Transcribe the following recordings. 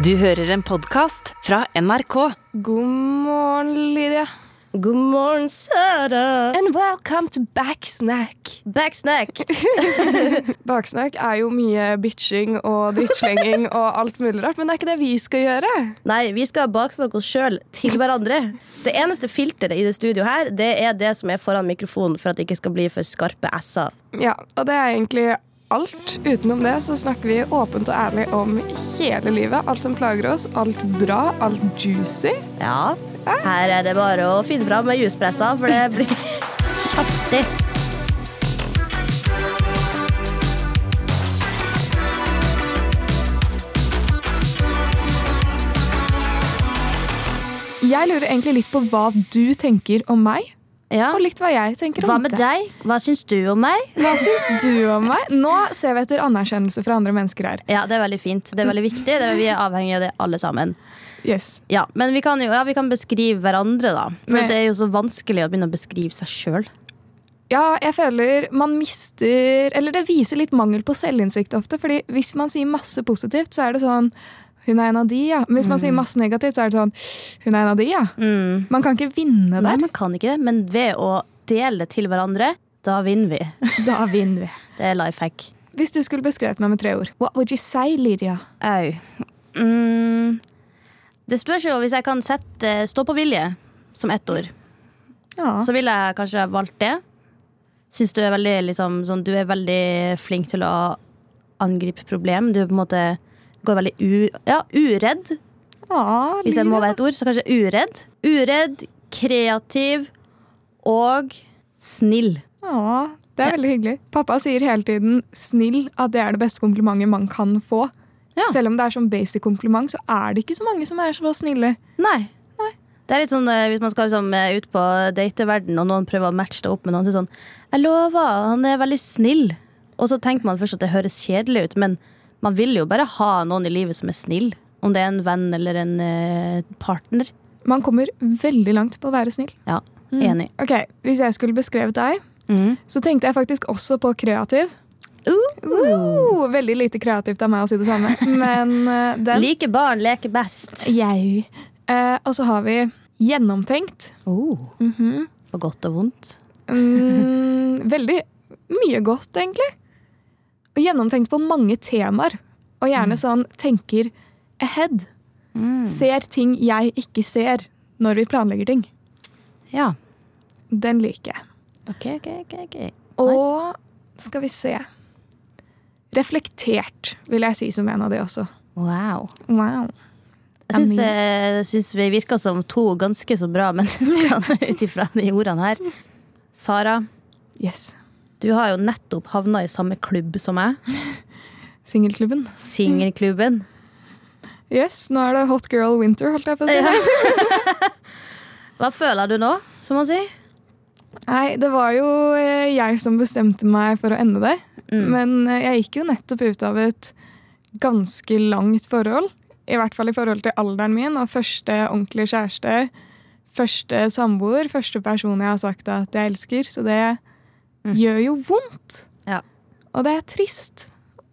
Du hører en podkast fra NRK. God morgen, Lydia. God morgen, Sara. And welcome to Backsnack. Backsnack. backsnack er jo mye bitching og drittslenging og alt mulig rart, men det er ikke det vi skal gjøre. Nei, vi skal baksnakke oss sjøl til hverandre. Det eneste filteret i det studioet her, det er det som er foran mikrofonen for at det ikke skal bli for skarpe s-er. Ja, og det er egentlig alt. Utenom det så snakker vi åpent og ærlig om hele livet. Alt som plager oss, alt bra, alt juicy. Ja, her er det bare å finne fram med juspressa, for det blir saftig. Jeg lurer egentlig litt på hva du tenker om meg, Ja. og likt hva jeg tenker om Hva med deg? Hva syns du om meg? Hva syns du om meg? Nå ser vi etter anerkjennelse fra andre mennesker her. Ja, det er veldig fint. Det er veldig viktig. Det er, vi er avhengig av det, alle sammen. Yes. Ja, Men vi kan jo ja, vi kan beskrive hverandre, da. For Men- det er jo så vanskelig å begynne å beskrive seg sjøl. Ja, jeg føler man mister Eller det viser litt mangel på selvinnsikt ofte. Fordi hvis man sier masse positivt, så er det sånn Hun er en av de, ja. Hvis man sier masse negativt, så er det sånn Hun er en av de, ja. Man kan ikke vinne der. Nei, man kan ikke det, men ved å dele til hverandre, da vinner vi. Da vinner vi. Det er life hack. Hvis du skulle beskrevet meg med tre ord, what would you say, Lydia? Au. Mm, det spørs jo hvis jeg kan sette stå på vilje som ett ord. Ja. Så ville jeg kanskje valgt det. Syns du er veldig liksom, sånn, Du er veldig flink til å angripe problem. Du er på en måte går veldig u, ja, uredd. Ah, Hvis jeg må være et ord, så kanskje uredd. Uredd, kreativ og snill. Ah, det er veldig hyggelig. Pappa sier hele tiden 'snill', at det er det beste komplimentet man kan få. Ja. Selv om det er sånn basic kompliment, så er det ikke så mange som er så snille. Nei. Det er litt sånn eh, Hvis man skal liksom, eh, ut på dateverden og noen prøver å matche det opp med noen, så sånn Jeg lover, han er veldig snill. Og så tenker man først at det høres kjedelig ut, men man vil jo bare ha noen i livet som er snill. Om det er en venn eller en eh, partner. Man kommer veldig langt på å være snill. Ja, enig. Ok, Hvis jeg skulle beskrevet deg, Mm. så tenkte jeg faktisk også på kreativ. Uh, veldig lite kreativt av meg å si det samme, men eh, den Like barn leker best. Jau. Eh, og så har vi gjennomtenkt. Oh. På godt og vondt. Mm, veldig mye godt, egentlig. Og gjennomtenkt på mange temaer. Og gjerne sånn tenker ahead. Ser ting jeg ikke ser når vi planlegger ting. Ja. Den liker jeg. Ok, ok, ok. ok. Og skal vi se Reflektert, vil jeg si som en av de også. Wow. Wow. Jeg syns, eh, syns vi virka som to ganske så bra mennesker ut ifra de ordene her. Sara, Yes. Du har jo nettopp havna i samme klubb som meg. Singelklubben. Singelklubben. Yes, nå er det hot girl winter, holdt jeg på å si. Hva føler du nå, som man sier? Nei, det var jo eh, jeg som bestemte meg for å ende det. Men eh, jeg gikk jo nettopp ut av et ganske langt forhold. I hvert fall i forhold til alderen min og første ordentlige kjæreste. Første samboer, første person jeg har sagt at jeg elsker. Så det gjør jo vondt. Ja. Og det er trist.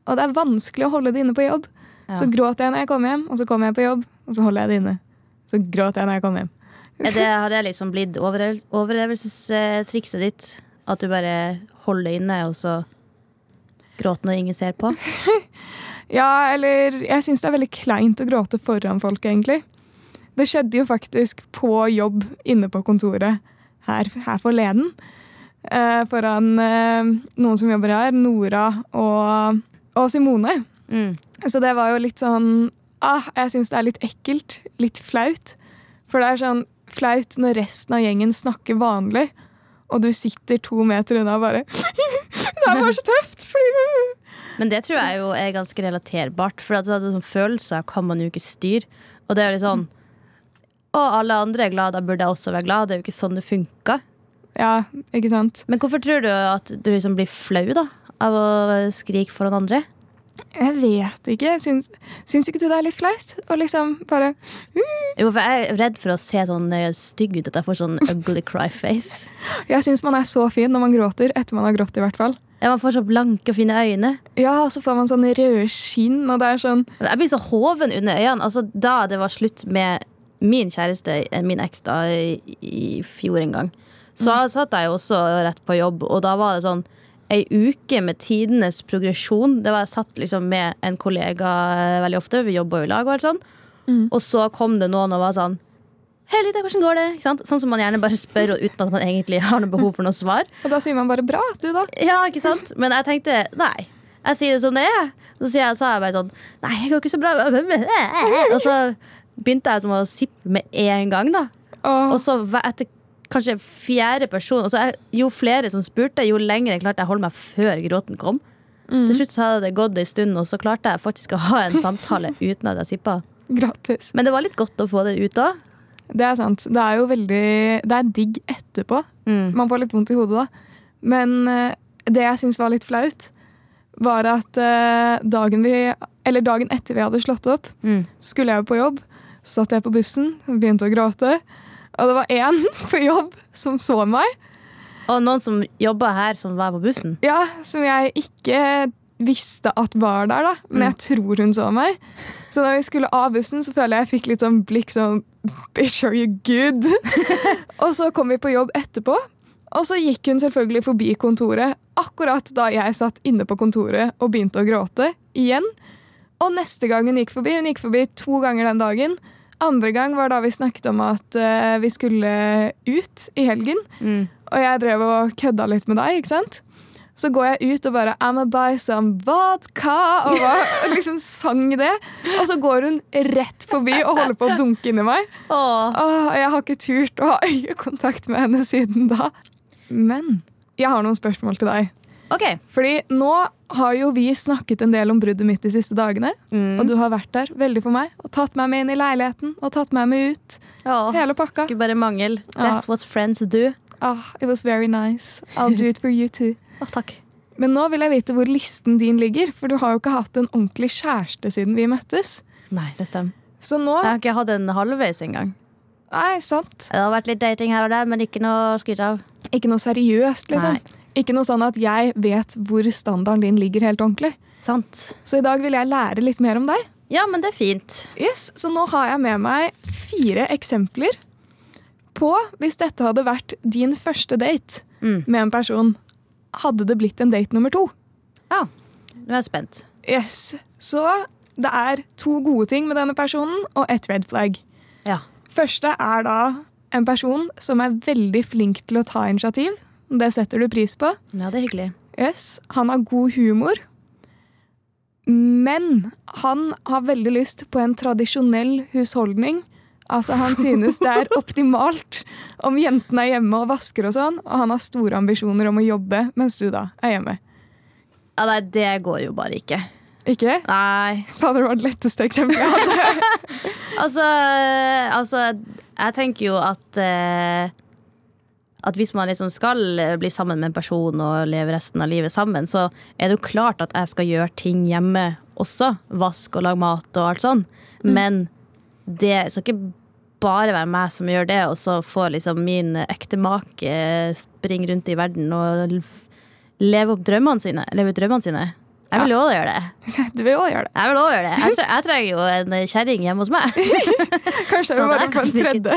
Og det er vanskelig å holde det inne på jobb. Ja. Så gråter jeg når jeg kommer hjem, og så kommer jeg på jobb, og så holder jeg det inne. Så gråter jeg når jeg kommer hjem. Det, har det liksom blitt overlev- overlevelsestrikset ditt? At du bare holder det inne, og så gråter når ingen ser på? Ja, eller jeg syns det er veldig kleint å gråte foran folk, egentlig. Det skjedde jo faktisk på jobb inne på kontoret her, her forleden. Eh, foran eh, noen som jobber her, Nora og, og Simone. Mm. Så det var jo litt sånn ah, Jeg syns det er litt ekkelt. Litt flaut. For det er sånn flaut når resten av gjengen snakker vanlig, og du sitter to meter unna og bare Det er bare så tøft! Fordi Men det tror jeg jo er ganske relaterbart, for at det sånn følelser kan man jo ikke styre. Og det er jo litt sånn Å, alle andre er glad, da burde jeg også være glad. Det er jo ikke sånn det funker. Ja, ikke sant? Men hvorfor tror du at du liksom blir flau da av å skrike foran andre? Jeg vet ikke. Syns, syns ikke du det er litt flaut? Og liksom bare Jo, for jeg er redd for å se sånn eh, stygg ut, at jeg får sånn ugly cry face. Jeg syns man er så fin når man gråter, etter man har grått i hvert fall. Ja, Man får så blanke og fine øyne. Ja, og så får man sånn røde skinn, og det er sånn Jeg blir så hoven under øynene. Altså, da det var slutt med min kjæreste, eh, min eks, da, i, i fjor en gang, så satt jeg jo også rett på jobb, og da var det sånn ei uke med tidenes progresjon. Det var Jeg satt liksom med en kollega eh, veldig ofte, vi jobba i lag, og alt sånn. Og så kom det noen og var sånn Hei, Lita, hvordan går det? Sånn som man gjerne bare spør uten at man egentlig har noe behov for noe svar. Og da sier man bare 'bra, du', da. Ja, ikke sant? Men jeg tenkte nei. Jeg sier det som det er. Så sier jeg, sa jeg bare sånn Nei, jeg går ikke så bra. Og så begynte jeg å sippe med en gang, da. Og så etter kanskje fjerde person og så jeg, Jo flere som spurte, jo lenger jeg klarte jeg å holde meg før gråten kom. Til slutt så hadde det gått en stund, og så klarte jeg faktisk å ha en samtale uten at jeg sippa. gratis. Men det var litt godt å få det ut òg. Det er sant. Det er jo veldig Det er digg etterpå. Mm. Man får litt vondt i hodet da. Men eh, det jeg syns var litt flaut, var at eh, dagen, vi, eller dagen etter vi hadde slått opp, Mm. så skulle jeg jo på jobb. Så satt jeg på bussen begynte å gråte. Og det var én på jobb som så meg, Og noen som jobba her, som var på bussen. ja, som jeg ikke visste at var der, da. Men jeg tror hun så meg. Så da vi skulle av bussen, så føler jeg jeg fikk litt sånn blikk sånn Bitch, are you good? og så kom vi på jobb etterpå, og så gikk hun selvfølgelig forbi kontoret akkurat da jeg satt inne på kontoret og begynte å gråte igjen. Og neste gang hun gikk forbi, hun gikk forbi to ganger den dagen. Andre gang var da vi snakket om at uh, vi skulle ut i helgen. Mm. Og jeg drev og kødda litt med deg, ikke sant? Så går jeg ut og bare I'm a buy some vodka, og bare liksom sang det. Og så går hun rett forbi og holder på å dunke inni meg. Åh. Åh, jeg har ikke turt å ha øyekontakt med henne siden da. Men jeg har noen spørsmål til deg. OK. Fordi nå har jo vi snakket en del om bruddet mitt de siste dagene. Mm. Og du har vært der veldig for meg og tatt meg med inn i leiligheten og tatt meg med ut. Oh, Hele pakka. Skulle bare mangel. That's That's what friends do. Ah, it was very nice. I'll do it for you too. oh, takk. Men nå vil jeg vite hvor listen din ligger, for du har jo ikke hatt en ordentlig kjæreste siden vi møttes. Nei, det stemmer. Så nå Jeg har ikke hatt en halvveis engang. Nei, sant. Det har vært litt dating her og der, men ikke noe å skryte av. Ikke noe seriøst, liksom. Nei. Ikke noe sånn at jeg vet hvor standarden din ligger helt ordentlig. Sant. Så i dag vil jeg lære litt mer om deg. Ja, men det er fint. Yes, Så nå har jeg med meg fire eksempler på hvis dette hadde vært din første date Mm. med en person. Hadde det blitt en date nummer to? Ja. Nå er jeg spent. Yes. Så det er to gode ting med denne personen og ett red flag. Ja. Første er da en person som er veldig flink til å ta initiativ. Det setter du pris på. Ja, det er hyggelig. Yes, Han har god humor. Men han har veldig lyst på en tradisjonell husholdning. Altså Han synes det er optimalt om jentene er hjemme og vasker og sånn, og han har store ambisjoner om å jobbe mens du da er hjemme. Ja, nei, det går jo bare ikke. Ikke? Nei. Fader, det var det letteste eksempelet jeg hadde. Altså, altså jeg tenker jo at eh, At hvis man liksom skal bli sammen med en person og leve resten av livet sammen, så er det jo klart at jeg skal gjøre ting hjemme også. Vask og lage mat og alt sånn. Men det skal ikke bare være meg som gjør det, og så får liksom min ektemake springe rundt i verden og leve opp drømmene sine. Leve ut drømmene sine. Jeg vil jo også gjøre det. Du vil også gjøre det. Jeg vil også gjøre det. Jeg, tre jeg trenger jo en kjerring hjemme hos meg. Kanskje Sånn det at var jeg på en tredje.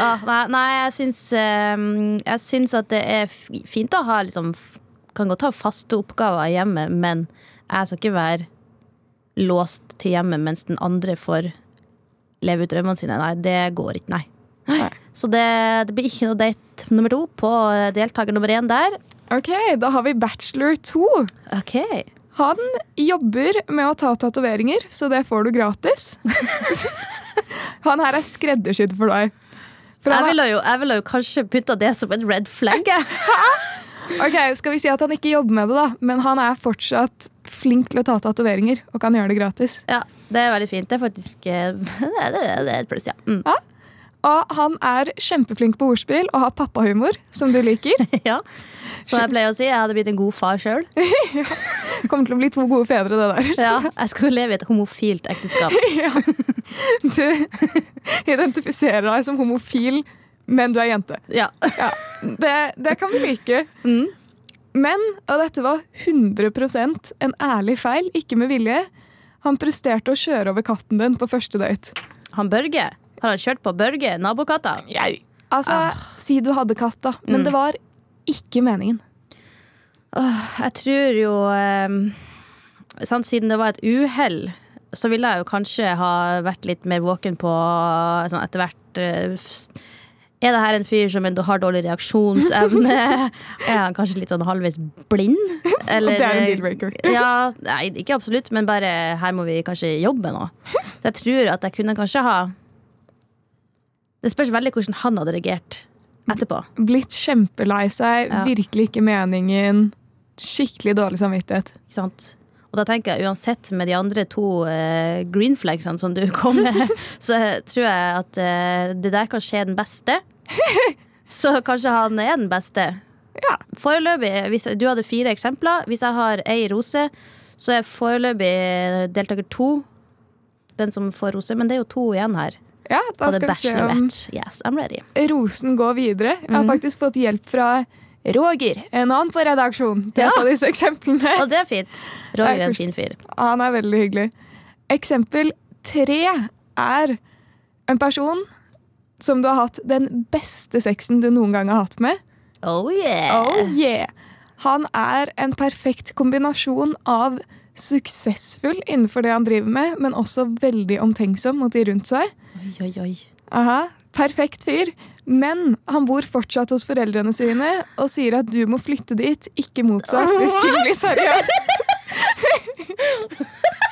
Ah, nei, nei, jeg syns ehm, Jeg syns at det er fint å ha liksom Kan godt ha faste oppgaver hjemme, men jeg skal ikke være låst til hjemmet mens den andre får leve ut drømmene sine. Nei, det går ikke, nei. Nei. Så det, det blir ikke noe date nummer to på deltaker nummer én der. Ok, da har vi Bachelor 2. Okay. Han jobber med å ta tatoveringer, så det får du gratis. Han her er skreddersydd for deg. Jeg ville jo, ville jo kanskje putta det som en red flag. ok, Skal vi si at han ikke jobber med det, da, men han er fortsatt flink til å ta tatoveringer og kan gjøre det gratis. Ja, det er veldig fint. Det er faktisk eh, Det er, det et pluss, ja. Mm. Og han er kjempeflink på ordspill og har pappahumor, som du liker. ja. Som jeg pleier å si, jeg hadde blitt en god far sjøl. Kommer til å bli to gode fedre, det der. Ja, jeg skulle leve i et homofilt ekteskap. Du identifiserer deg som homofil, men du er jente. Ja. Ja, det, det kan vi like. Mm. Men, og dette var 100% en ærlig feil, ikke med vilje, han presterte å kjøre over katten din på første date. Han Børge. Har han kjørt på Børge, nabokatta? Altså, Si du hadde katt, da. Men Mm. det var ikke meningen. Jeg tror jo eh, sant, Siden det var et uhell, så ville jeg jo kanskje ha vært litt mer våken på sånn etter hvert eh, Er det her en fyr som har dårlig reaksjonsevne? er han kanskje litt sånn halvveis blind? Eller, det er en deal-breaker. ja, nei, ikke absolutt, men bare her må vi kanskje jobbe nå. Så jeg tror at jeg kunne kanskje ha Det spørs veldig hvordan han hadde reagert etterpå. Blitt kjempelei seg, Ja. virkelig ikke meningen. Skikkelig dårlig samvittighet. Ikke sant? Og da tenker jeg uansett med de andre to eh, green flagsene som du kom med, så tror jeg at eh, det der kan skje den beste. Så kanskje han er den beste. Ja. Foreløpig, hvis du hadde fire eksempler. Hvis jeg har ei rose, så er foreløpig deltaker to den som får rose. Men det er jo to igjen her. Ja, da skal vi se om Yes, I'm ready. rosen går videre. Jeg Mhm. har faktisk fått hjelp fra Roger, en annen på redaksjon. til Ja. et av disse eksemplene. Og det er fint. Roger er en fin fyr. Han er veldig hyggelig. Eksempel tre er en person som du har hatt den beste sexen du noen gang har hatt med. Oh yeah! Oh yeah! Han er en perfekt kombinasjon av suksessfull innenfor det han driver med, men også veldig omtenksom mot de rundt seg. Oi, oi, oi. Aha, perfekt fyr. Men han bor fortsatt hos foreldrene sine og sier at du må flytte dit, ikke motsatt, hvis ting blir seriøst.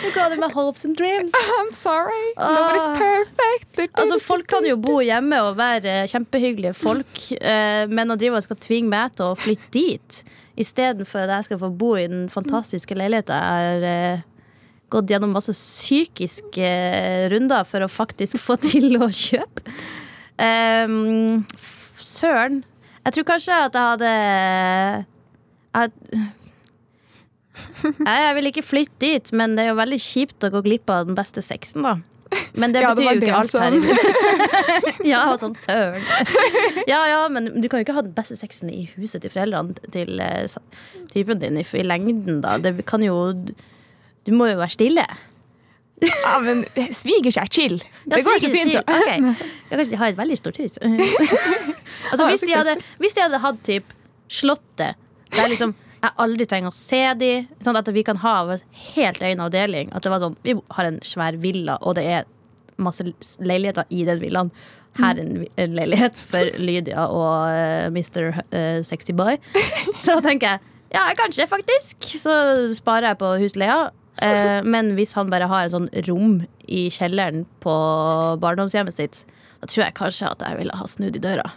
Nå ga du meg hopes and dreams. I'm sorry, nobody's Ah. perfect. Altså, Folk kan jo bo hjemme og være kjempehyggelige folk, eh, men å drive og skal tvinge meg til å flytte dit istedenfor at jeg skal få bo i den fantastiske leiligheten jeg har eh, gått gjennom masse psykiske eh, runder for å faktisk få til å kjøpe. Ehm, Søren. Jeg tror kanskje at jeg hadde jeg, Nei, jeg vil ikke flytte dit, men det er jo veldig kjipt å gå glipp av den beste sexen, da. Men det Ja, betyr det jo ikke alt alt her. i livet. ja, sånn søren. Ja, ja, men du kan jo ikke ha den beste sexen i huset til foreldrene til uh, typen din i, i lengden, da. Det kan jo Du må jo være stille. Ja, men svigers er chill. Ja, Det går så så ikke fint, så. Ok. Jeg kanskje har et veldig stort hus. altså, hvis, de hadde, hvis de hadde hatt typ Slottet, der liksom jeg aldri trenger å se de sånn At vi kan ha en helt egen avdeling. At det var sånn, Vi har en svær villa, og det er masse leiligheter i den villaen. Her er en, en leilighet for Lydia og uh, Mr. Uh, Sexy Boy. Så tenker jeg ja, kanskje faktisk. Så sparer jeg på husleia. Uh, men hvis han bare har en sånn rom i kjelleren på barndomshjemmet sitt, da tror jeg kanskje at jeg ville ha snudd i døra.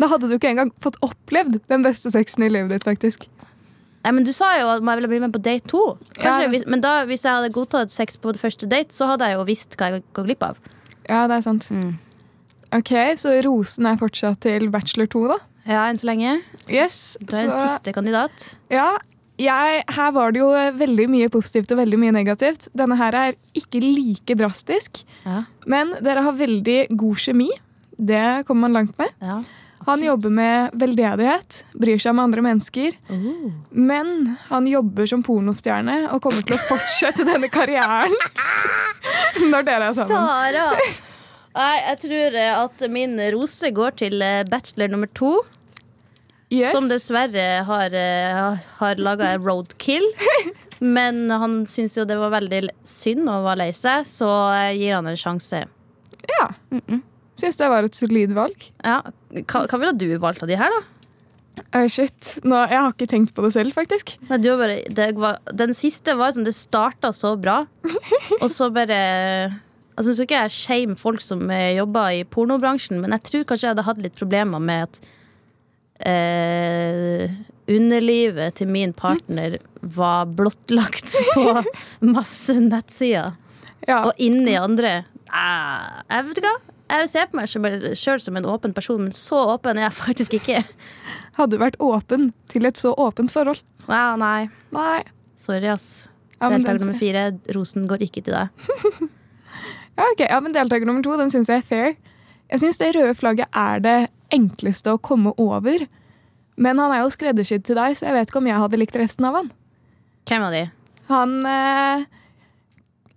Da hadde du ikke engang fått opplevd den beste sexen i livet ditt, faktisk. Nei, men Du sa jo at jeg ville bli med på date to. Kanskje, Ja, det- men da, hvis jeg hadde godtatt sex på det første date, så hadde jeg jo visst hva jeg går glipp av. Ja, det er sant. Mm. Ok, Så rosen er fortsatt til Bachelor 2, da? Ja, enn så lenge. Yes, Du er en siste kandidat. ja, jeg, Her var det jo veldig mye positivt og veldig mye negativt. Denne her er ikke like drastisk, Ja, men dere har veldig god kjemi. Det kommer man langt med. ja. Han jobber med veldedighet, bryr seg om andre mennesker. Uh. Men han jobber som pornostjerne og kommer til å fortsette denne karrieren når dere er sammen. Sara! Nei, jeg tror eh, at min rose går til eh, bachelor nummer to. Yes. Som dessverre har, eh, har laga roadkill. Men han syns jo det var veldig synd og var lei seg, så gir han en sjanse. Ja. Syns det var et solid valg. Ja, hva, hva ville du valgt av de her, da? Oh, shit. Nå, jeg har ikke tenkt på det selv, faktisk. Nei, bare, det var, den siste var som det starta så bra, og så bare Nå skal ikke jeg shame folk som eh, jobber i pornobransjen, men jeg tror kanskje jeg hadde hatt litt problemer med at eh, underlivet til min partner var blottlagt på masse nettsider. Ja. Og inni andre eh, Jeg vet ikke hva. Jeg ser på meg sjøl som en åpen person, men så åpen er jeg faktisk ikke. Hadde du vært åpen til et så åpent forhold? Ja, nei. Nei. Sorry, ass. Ja, Deltaker nummer fire. Rosen går ikke til deg. Ja, ok. ja, men Deltaker nummer to den syns jeg er fair. Jeg syns det røde flagget er det enkleste å komme over. Men han er jo skreddersydd til deg, så jeg vet ikke om jeg hadde likt resten av han. Hvem av de? Han eh,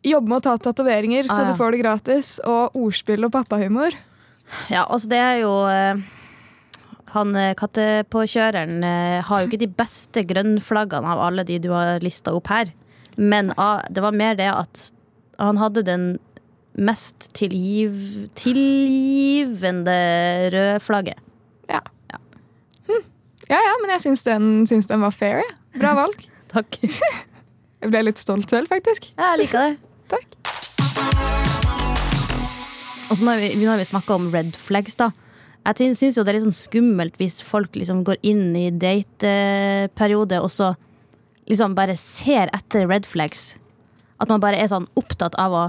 jobber med å ta tatoveringer, så Ah, ja. du får det gratis, og ordspill og pappahumor. Ja, altså det er jo eh, Han eh, kattepåkjøreren eh, har jo ikke de beste grønnflaggene av alle de du har lista opp her. Men ah, det var mer det at han hadde den mest tilgiv, tilgivende rødflagget. Ja. Hm. ja ja, men jeg syns den, syns den var fair. Bra valg. Takk. Jeg ble litt stolt selv, faktisk. Ja, Jeg liker det. Takk. Og så når vi, vi snakka om red flags, da. Jeg syns jo det er litt sånn skummelt hvis folk liksom går inn i dateperiode og så liksom bare ser etter red flags. At man bare er sånn opptatt av å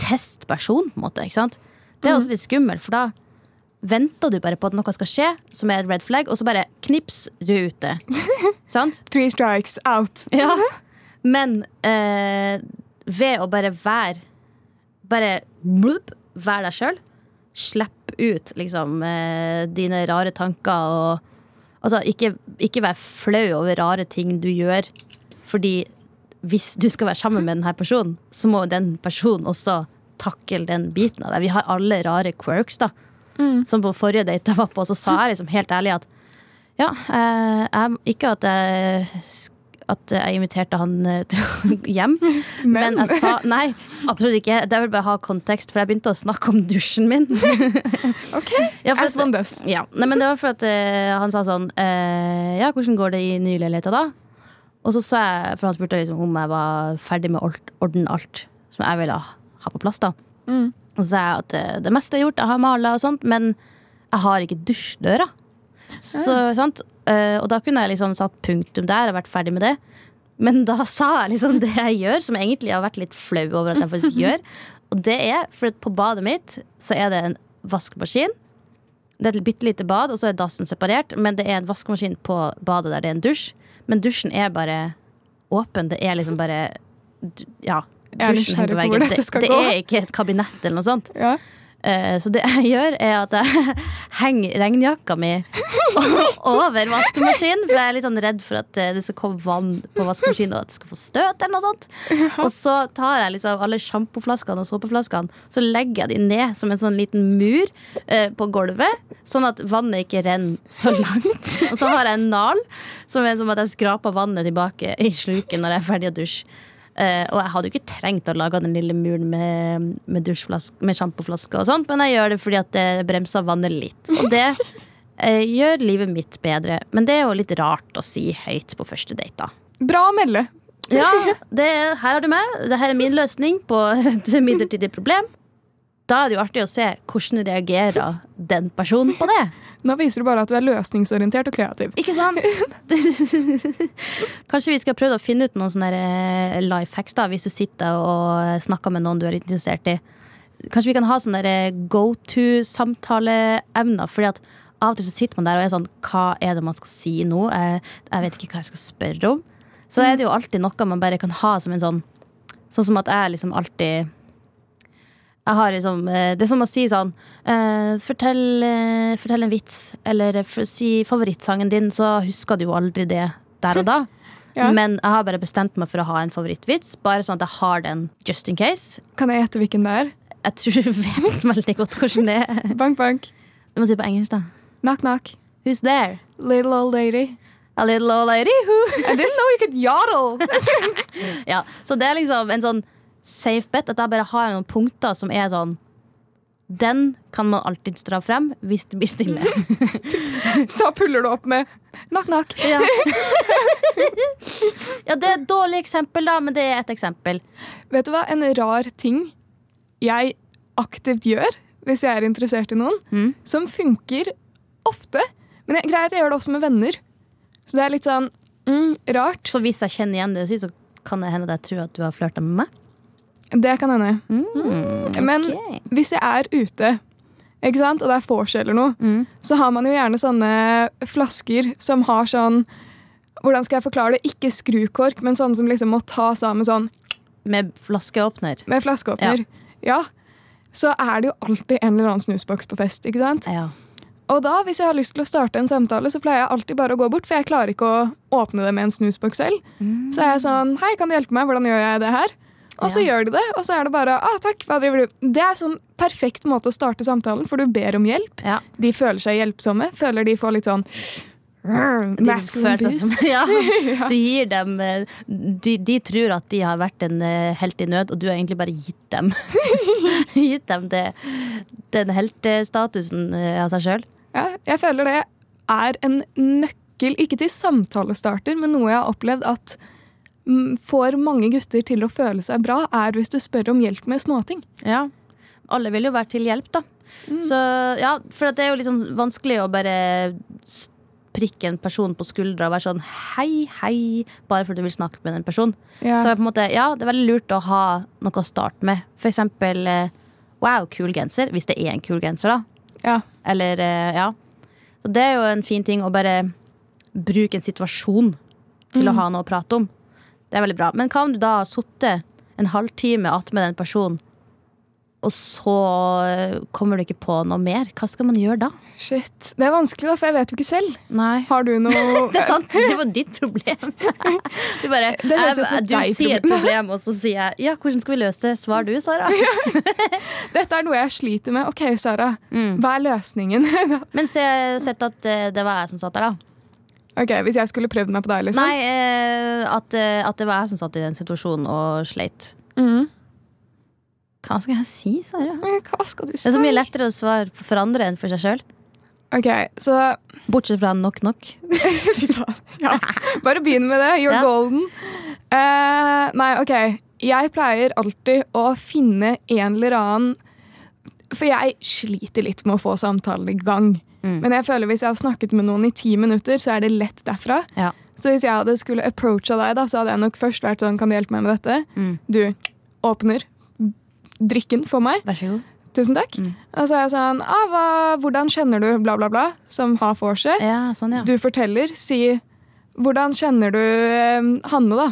teste personen, på en måte. Ikke sant? Det er også litt skummelt, for da venter du bare på at noe skal skje, som er et red flag, og så bare knips, du er ute. sant? Three strikes out. Ja. Men eh, ved å bare være Bare blup, være deg sjøl. Slipp ut liksom eh, dine rare tanker og Altså, ikke, ikke vær flau over rare ting du gjør. Fordi hvis du skal være sammen med denne personen, så må den personen også takle den biten av deg. Vi har alle rare quirks, da. Som på forrige date jeg var på, så sa jeg liksom helt ærlig at ja, eh, jeg, ikke at jeg, at jeg inviterte han eh, hjem, men, Men. jeg sa Nei, absolutt ikke. Det vil bare ha kontekst, for jeg begynte å snakke om dusjen min. Ok, Ja, As one does. ja, nei, men det var for at eh, han sa sånn eh, Ja, hvordan går det i nye leiligheter da? Og så sa jeg, for han spurte liksom om jeg var ferdig med å ordne alt som jeg ville ha på plass. da Mm. Og så sa jeg at eh, det meste er gjort, jeg har mala og sånt, men jeg har ikke dusjdøra. Så, sant? Eh, og da kunne jeg liksom satt punktum der og vært ferdig med det. Men da sa jeg liksom det jeg gjør, som jeg egentlig har vært litt flau over at jeg faktisk gjør. Og det er for på badet mitt så er det en vaskemaskin. Det er et bitte lite bad, og så er dassen separert. Men det er en vaskemaskin på badet der det er en dusj. Men dusjen er bare åpen. Det er liksom bare Ja. Dusjen henger på veggen. det, det er ikke et kabinett eller noe sånt. Ja. Eh, Så det jeg gjør, er at jeg henger regnjakka mi over vaskemaskinen. For jeg er litt sånn redd for at eh, det skal komme vann på vaskemaskinen, og at det skal få støt. eller noe sånt Og så tar jeg liksom alle sjampoflaskene og såpeflaskene Så legger jeg de ned som en sånn liten mur eh, på gulvet, sånn at vannet ikke renner så langt. Og så har jeg en nal, som er som at jeg skraper vannet tilbake i sluket når jeg er ferdig å dusje. Eh, og jeg hadde jo ikke trengt å lage den lille muren med, med, med sjampoflaske og sånt, men jeg gjør det fordi at det bremser vannet litt. Og det uh, gjør livet mitt bedre. Men det er jo litt rart å si høyt på første date, da. Bra å melde. Ja, det, her har du meg. Dette er min løsning på et midlertidig problem. Da er det jo artig å se hvordan reagerer den personen på det. Nå viser du bare at du er løsningsorientert og kreativ. Ikke sant? Kanskje vi skal prøve å finne ut noen sånne eh, life hacks da, hvis du sitter og snakker med noen du er interessert i. Kanskje vi kan ha sånne eh, go to-samtaleemner. Fordi at av og til så sitter man der og er sånn Hva er det man skal si nå? Jeg, jeg vet ikke hva jeg skal spørre om. Så er det jo alltid noe man bare kan ha som en sånn Sånn som at jeg liksom alltid liksom, eh, det er som å si sånn eh, fortell, eh, fortell en vits, eller si favorittsangen din, så husker du jo aldri det der og da. Ja. Men jeg har bare bestemt meg for å ha en favorittvits, bare sånn at jeg har den just in case. Kan jeg gjette hvilken det er? Jeg tror du vet veldig godt hvordan det er. Bank, bank. Du må si det på engelsk, da. Knock, knock. Who's there? Little old lady. A little old lady who I didn't know you could yodel! Ja, så det er liksom en sånn safe bet at jeg bare har noen punkter som er sånn Den kan man alltids dra frem hvis det blir stille. Så puller du opp med knock, knock. Ja. ja, det er et dårlig eksempel, da, men det er et eksempel. Vet du hva? En rar ting jeg aktivt gjør hvis jeg er interessert i noen, Mm. som funker ofte. Men jeg, greit, jeg gjør det også med venner. Så det er litt sånn mm, rart. Så hvis jeg kjenner igjen det så kan det hende at jeg tror at du har flørta med meg. Det kan hende. Men okay. hvis jeg er ute, ikke sant, og det er vors eller noe, Mm. så har man jo gjerne sånne flasker som har sånn Hvordan skal jeg forklare det? Ikke skrukork, men sånne som liksom må tas av med sånn Med flaskeåpner. med flaskeåpner. Ja. så er det jo alltid en eller annen snusboks på fest. ikke sant? Ja. Og da, hvis jeg har lyst til å starte en samtale, så pleier jeg alltid bare å gå bort, for jeg klarer ikke å åpne det med en snusboks selv. Så er jeg sånn Hei, kan du hjelpe meg? Hvordan gjør jeg det her? Og så Ja. gjør de det, og så er det bare ah, takk, hva driver du Det er sånn perfekt måte å starte samtalen, for du ber om hjelp. Ja. De føler seg hjelpsomme. Føler de får litt sånn masculine beast. ja, du gir dem eh, de, de tror at de har vært en eh, helt i nød, og du har egentlig bare gitt dem Gitt dem det, den heltestatusen eh, av seg sjøl. Ja, jeg føler det er en nøkkel, ikke til samtalestarter, men noe jeg har opplevd at får mange gutter til å føle seg bra, er hvis du spør om hjelp med småting. Ja. Alle vil jo være til hjelp, da. Så ja, for det er jo litt sånn vanskelig å bare prikke en person på skuldra og være sånn hei, hei, bare fordi du vil snakke med den personen. Ja. Så på en måte, ja, det er veldig lurt å ha noe å starte med. For eksempel eh, wow, kul genser. Hvis det er en kul genser, da. Ja. Eller, eh, ja. Så det er jo en fin ting å bare bruke en situasjon til å ha noe å prate om. Det er veldig bra. Men hva om du da har sittet en halvtime attmed den personen, og så eh, kommer du ikke på noe mer? Hva skal man gjøre da? Shit. Det er vanskelig, da, for jeg vet jo ikke selv. Nei. Har du noe Det er sant, det var ditt problem. Du bare, Det jeg, et du sier et problem. problem, og så sier jeg ja, hvordan skal vi løse det? Svar du, Sara. Dette er noe jeg sliter med. Ok, Sara. Mm. Hva er løsningen? Men se, sett at eh, det var jeg som satt der, da. Ok, Hvis jeg skulle prøvd meg på deg, liksom? Nei, eh, at, eh, at det var jeg som satt i den situasjonen og sleit. Mm. Hva skal jeg si, Sara? Hva skal du si? Det er så mye lettere å svare for andre enn for seg sjøl. Ok, så Bortsett fra nok nok. Fy faen. Ja. Bare begynn med det. You're Ja. golden. Uh, nei, ok. Jeg pleier alltid å finne en eller annen For jeg sliter litt med å få samtalen i gang. Mm. Men jeg føler hvis jeg har snakket med noen i ti minutter, så er det lett derfra. Ja. Så hvis jeg hadde skulle approacha deg, da, så hadde jeg nok først vært sånn Kan du hjelpe meg med dette? Mm. Du åpner drikken for meg. Vær så god. Tusen takk. Mm. Og så er jeg sånn ah, hva, Hvordan kjenner du bla, bla, bla? Som har vorset. Ja, sånn, ja. Du forteller. Si hvordan kjenner du eh, Hanne, da?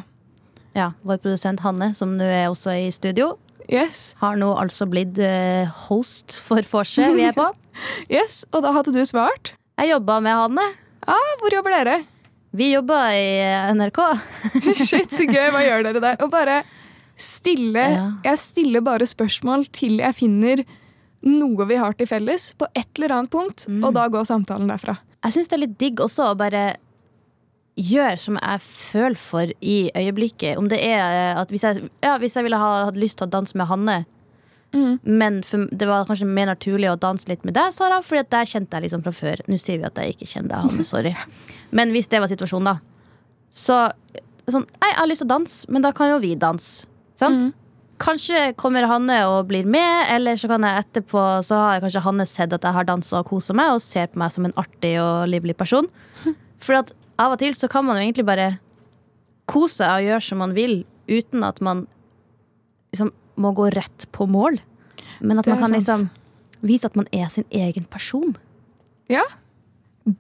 ja. Vår produsent Hanne, som nå er også i studio, Yes. har nå altså blitt eh, host for vorset vi er på. yes. Og da hadde du svart. Jeg jobba med Hanne. Ah, hvor jobber dere? Vi jobba i NRK. Shit, så gøy. Hva gjør dere der? Og bare stille Ja. Jeg stiller bare spørsmål til jeg finner noe vi har til felles, på et eller annet punkt, Mm. og da går samtalen derfra. Jeg syns det er litt digg også å bare gjøre som jeg føler for i øyeblikket. Om det er eh, at hvis jeg, ja, hvis jeg ville ha hatt lyst til å danse med Hanne, Mm. men for, det var kanskje mer naturlig å danse litt med deg, Sara, for der kjente jeg liksom fra før. Nå sier vi at jeg ikke kjenner deg, Hanne, sorry. Men hvis det var situasjonen, da, så sånn, jeg har lyst til å danse, men da kan jo vi danse. Sant? Kanskje kommer Hanne og blir med, eller så kan jeg etterpå Så har kanskje Hanne sett at jeg har dansa og kosa meg, og ser på meg som en artig og livlig person. For at av og til så kan man jo egentlig bare kose seg og gjøre som man vil, uten at man liksom må gå rett på mål. Men at man kan sant. liksom vise at man er sin egen person. Ja,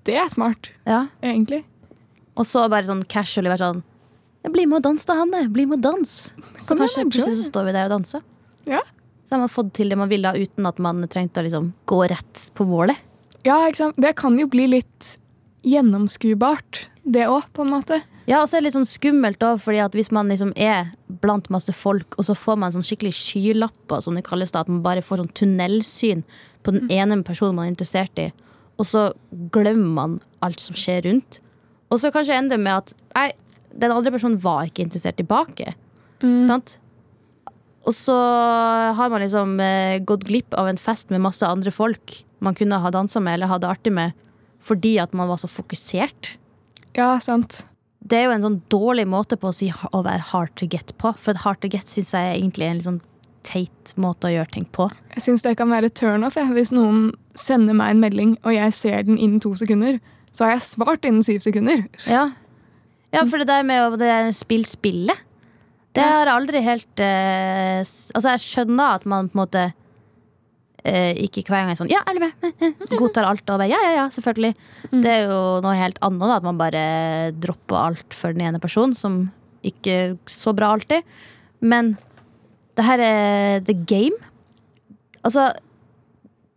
det er smart, Ja. egentlig. Og så bare sånn casually være sånn Bli med og dans da, Hanne. Bli med og dans. Så Kom kanskje plutselig så står vi der og danser. Ja. Så har man fått til det man ville uten at man trengte å liksom gå rett på målet. ja, ikke sant? Det kan jo bli litt gjennomskuebart, det òg, på en måte. Ja, og så er det litt sånn skummelt òg, fordi at hvis man liksom er blant masse folk, og så får man sånn skikkelig skylapper, som det kalles da, at man bare får sånn tunnelsyn på den ene personen man er interessert i, og så glemmer man alt som skjer rundt. Og så kanskje ender det med at nei, den andre personen var ikke interessert tilbake. Sant? Og så har man liksom eh, gått glipp av en fest med masse andre folk man kunne ha dansa med eller ha det artig med, fordi at man var så fokusert Ja, sant. det er jo en sånn dårlig måte på å si å være hard to get på. For hard to get syns jeg er egentlig en litt sånn teit måte å gjøre ting på. Jeg syns det kan være turnoff hvis noen sender meg en melding, og jeg ser den innen to sekunder. Så har jeg svart innen syv sekunder. Ja, ja for det der med å spille spill spillet, det har aldri helt eh, Altså, jeg skjønner at man på en måte ikke hver gang jeg er sånn Ja, er du med? Godtar alt over. Ja, ja, ja, selvfølgelig. Det er jo noe helt annet, da, at man bare dropper alt for den ene personen, som ikke er så bra alltid. Men det her er the game. Altså,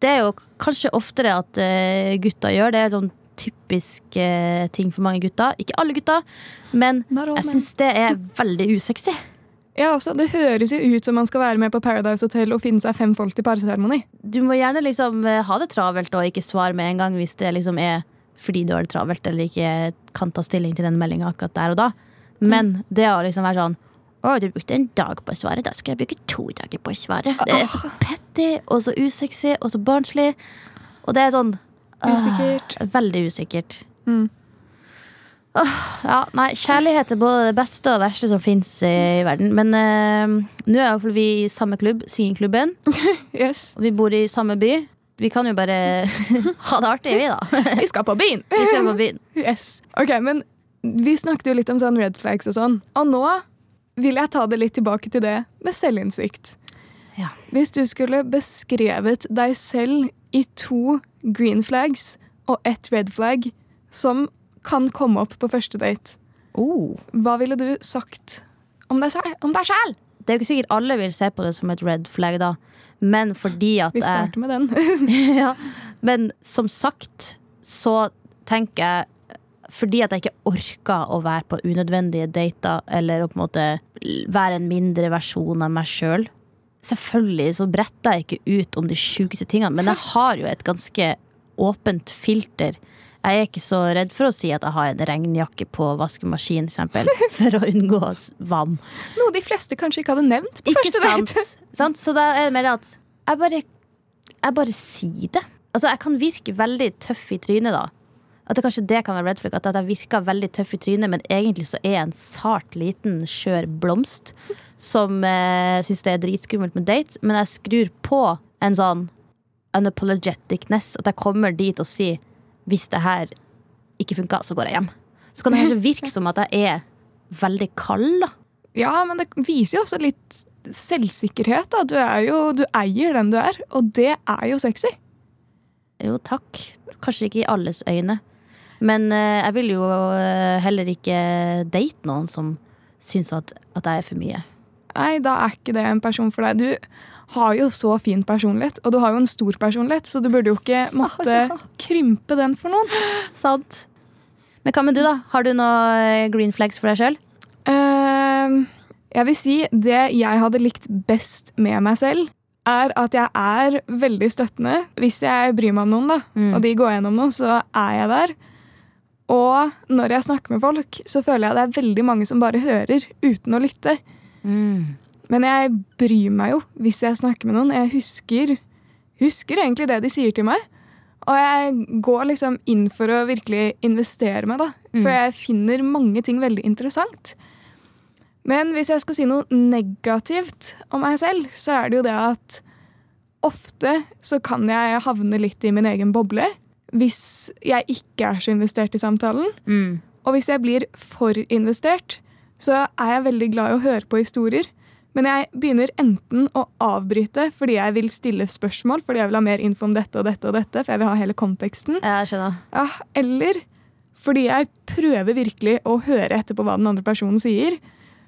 det er jo kanskje oftere at uh, gutta gjør det. sånn typisk uh, ting for mange gutter. Ikke alle gutter, men jeg syns det er veldig usexy. Ja, altså, Det høres jo ut som man skal være med på Paradise Hotel og finne seg fem folk til parseremoni. Du må gjerne liksom eh, ha det travelt og ikke svare med en gang hvis det liksom er fordi du har det travelt eller ikke kan ta stilling til den meldinga akkurat der og da. Men det å liksom være sånn å, du brukte en dag på å svare, da skal jeg bruke to dager på å svare. Det er så petty og så usexy og så barnslig. Og det er sånn Usikkert. Usikkert. Veldig usikkert. Mm. Åh, ja, nei, kjærlighet er både det beste og verste som fins i verden. Men eh, nå er iallfall vi i samme klubb, Syngklubben. Yes. Og vi bor i samme by. Vi kan jo bare ha det artig, vi, da. Vi skal på byen! Vi skal på byen. Yes. Ok, men Vi snakket jo litt om sånn red flags og sånn. Og nå vil jeg ta det litt tilbake til det med selvinnsikt. Ja. Hvis du skulle beskrevet deg selv i to green flags og ett red flag som kan komme opp på første date, Oh. hva ville du sagt om deg selv? Selv? Det er jo ikke sikkert alle vil se på det som et red flag, da. Men fordi at Vi starter med den. ja. Men som sagt så tenker jeg fordi at jeg ikke orker å være på unødvendige dater eller å på en måte være en mindre versjon av meg sjøl. Selvfølgelig så bretter jeg ikke ut om de sjukeste tingene, men jeg har jo et ganske åpent filter. Jeg er ikke så redd for å si at jeg har en regnjakke på vaskemaskin, for for å unngå vann. Noe de fleste kanskje ikke hadde nevnt på Ikke første date. sant? Så da er det mer at jeg bare, jeg bare sier det. Altså, jeg kan virke veldig tøff i trynet, da. At det kanskje det kan være red flag, at jeg virker veldig tøff i trynet, men egentlig så er jeg en sart, liten, skjør blomst som eh, syns det er dritskummelt med date, men jeg skrur på en sånn unapologeticness. At jeg kommer dit og sier hvis det her ikke funka, så går jeg hjem. Så kan det kanskje virke som at jeg er veldig kald, da. Ja, men det viser jo også litt selvsikkerhet. da. Du, er jo, du eier den du er, og det er jo sexy. Jo, takk. Kanskje ikke i alles øyne. Men eh, jeg vil jo eh, heller ikke date noen som syns at, at jeg er for mye. Nei, da er ikke det en person for deg. Du har jo så fin personlighet, og du har jo en stor personlighet, så du burde jo ikke måtte krympe den for noen. Sant. Men hva med du, da? Har du noe eh, green flags for deg sjøl? Ehm, jeg vil si det jeg hadde likt best med meg selv, er at jeg er veldig støttende. Hvis jeg bryr meg om noen, da, Mm. og de går gjennom noe, så er jeg der. Og når jeg snakker med folk, så føler jeg det er veldig mange som bare hører uten å lytte. Men jeg bryr meg jo hvis jeg snakker med noen. Jeg husker, husker egentlig det de sier til meg. Og jeg går liksom inn for å virkelig investere meg, da. For jeg finner mange ting veldig interessant. Men hvis jeg skal si noe negativt om meg selv, så er det jo det at ofte så kan jeg havne litt i min egen boble hvis jeg ikke er så investert i samtalen. Mm. Og hvis jeg blir for investert, så er jeg veldig glad i å høre på historier. Men jeg begynner enten å avbryte fordi jeg vil stille spørsmål, fordi jeg vil ha mer info om dette og dette og dette, for jeg vil ha hele konteksten. Jeg skjønner. Ja, eller fordi jeg prøver virkelig å høre etter på hva den andre personen sier,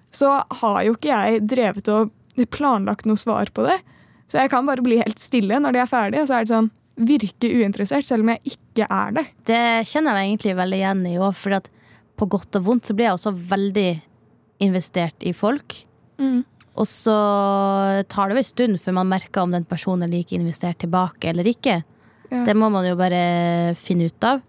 så har jo ikke jeg drevet og planlagt noe svar på det. Så jeg kan bare bli helt stille når de er ferdige, og så er det sånn virke uinteressert, selv om jeg ikke er det. Det kjenner jeg meg egentlig veldig igjen i òg, for på godt og vondt så blir jeg også veldig investert i folk. Mm. Og så tar det jo en stund før man merker om den personen er like investert tilbake eller ikke. Ja. Det må man jo bare finne ut av.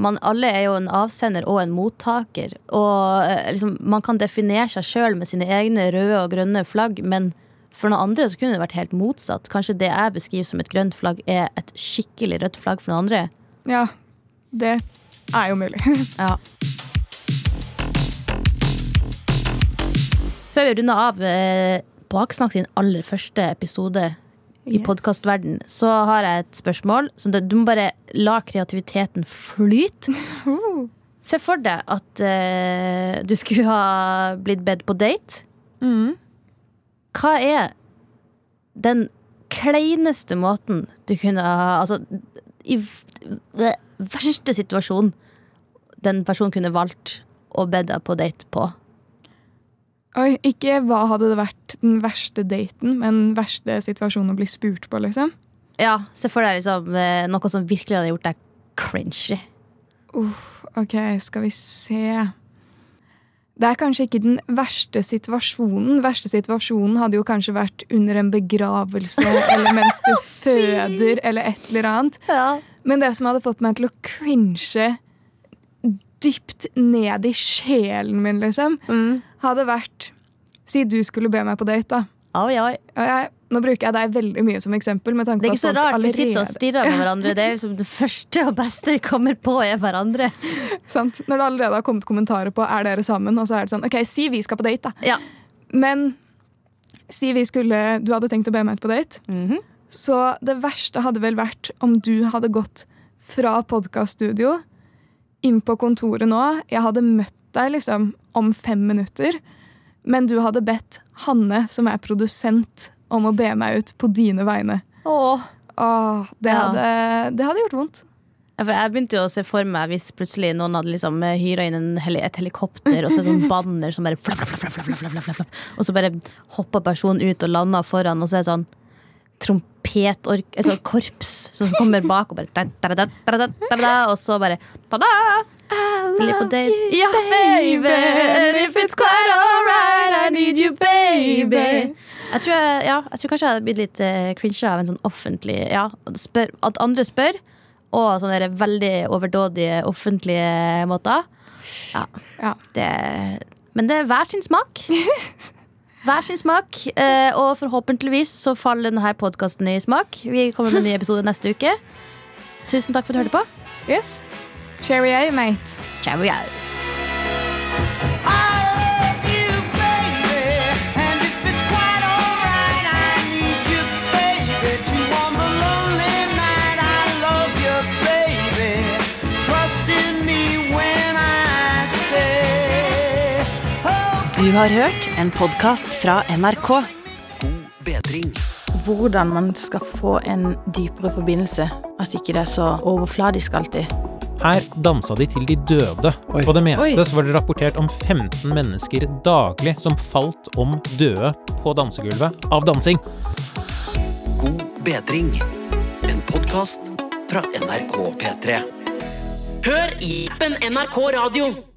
Man, alle er jo en avsender og en mottaker. Og eh, liksom, man kan definere seg sjøl med sine egne røde og grønne flagg, men for noen andre så kunne det vært helt motsatt. Kanskje det jeg beskriver som et grønt flagg, er et skikkelig rødt flagg for noen andre. Ja, det er jo mulig. Ja. Før vi runder av eh, Baksnakk sin aller første episode i Yes. podkastverden, så har jeg et spørsmål. Så du må bare la kreativiteten flyte. Se for deg at eh, du skulle ha blitt bedt på date. Mm. Hva er den kleineste måten du kunne ha Altså, i verste situasjon den personen kunne valgt å bedt deg på date på? Oi, ikke hva hadde det vært den verste daten, men verste situasjonen å bli spurt på, liksom. Ja, Se for deg liksom, eh, noe som virkelig hadde gjort deg cringy. Ok, skal vi se. Det er kanskje ikke den verste situasjonen. Den verste situasjonen hadde jo kanskje vært under en begravelse eller mens du føder eller et eller annet. Ja. Men det som hadde fått meg til å cringe dypt ned i sjelen min, liksom, hadde vært Si du skulle be meg på date, da. Oi, oi. Jeg, nå bruker jeg deg veldig mye som eksempel. Det er ikke så rart vi sitter og allerede- stirrer på hverandre. Det er liksom det første og beste vi kommer på, er hverandre. Sant? Når det allerede har kommet kommentarer på er dere sammen, og så er det sånn OK, si vi skal på date, da. Ja. Men si vi skulle Du hadde tenkt å be meg ut på date. Mhm. Så det verste hadde vel vært om du hadde gått fra podkaststudio inn på kontoret nå. Jeg hadde møtt deg liksom om fem minutter, men du hadde bedt Hanne, som er produsent, om å be meg ut på dine vegne. Åh. Åh, det, ja. hadde, det hadde gjort vondt. Ja, for jeg begynte jo å se for meg hvis plutselig noen hadde liksom hyra inn hel et helikopter og så sånn banner som bare flapp, flapp, flapp, flapp, flapp, flapp, flapp, Og så bare hoppa personen ut og landa foran, og så er det sånn trompetork... Et sånt korps som kommer bak og bare da, da, da, da, da, da, da, Og så bare ta-da! Ja, baby! And if it's quite alright, I need you, baby. Jeg tror, jeg, ja, jeg tror kanskje jeg hadde blitt litt uh, cringe av en sånn offentlig ja, spør, At andre spør, og sånne veldig overdådige offentlige måter. Ja, Ja. det, men det er hver sin smak. Hver sin smak, eh, og forhåpentligvis så faller denne podkasten i smak. Vi kommer med en ny episode neste uke. Tusen takk for at du hørte på. Yes. Cheerio, mate. Cheerio. Du har hørt en podkast fra NRK. God bedring. hvordan man skal få en dypere forbindelse. At ikke det er så overfladisk alltid. Her dansa de til de døde. Oi. På det meste Oi. så var det rapportert om 15 mennesker daglig som falt om døde på dansegulvet av dansing. God bedring. En podkast fra NRK P3. Hør i appen NRK Radio.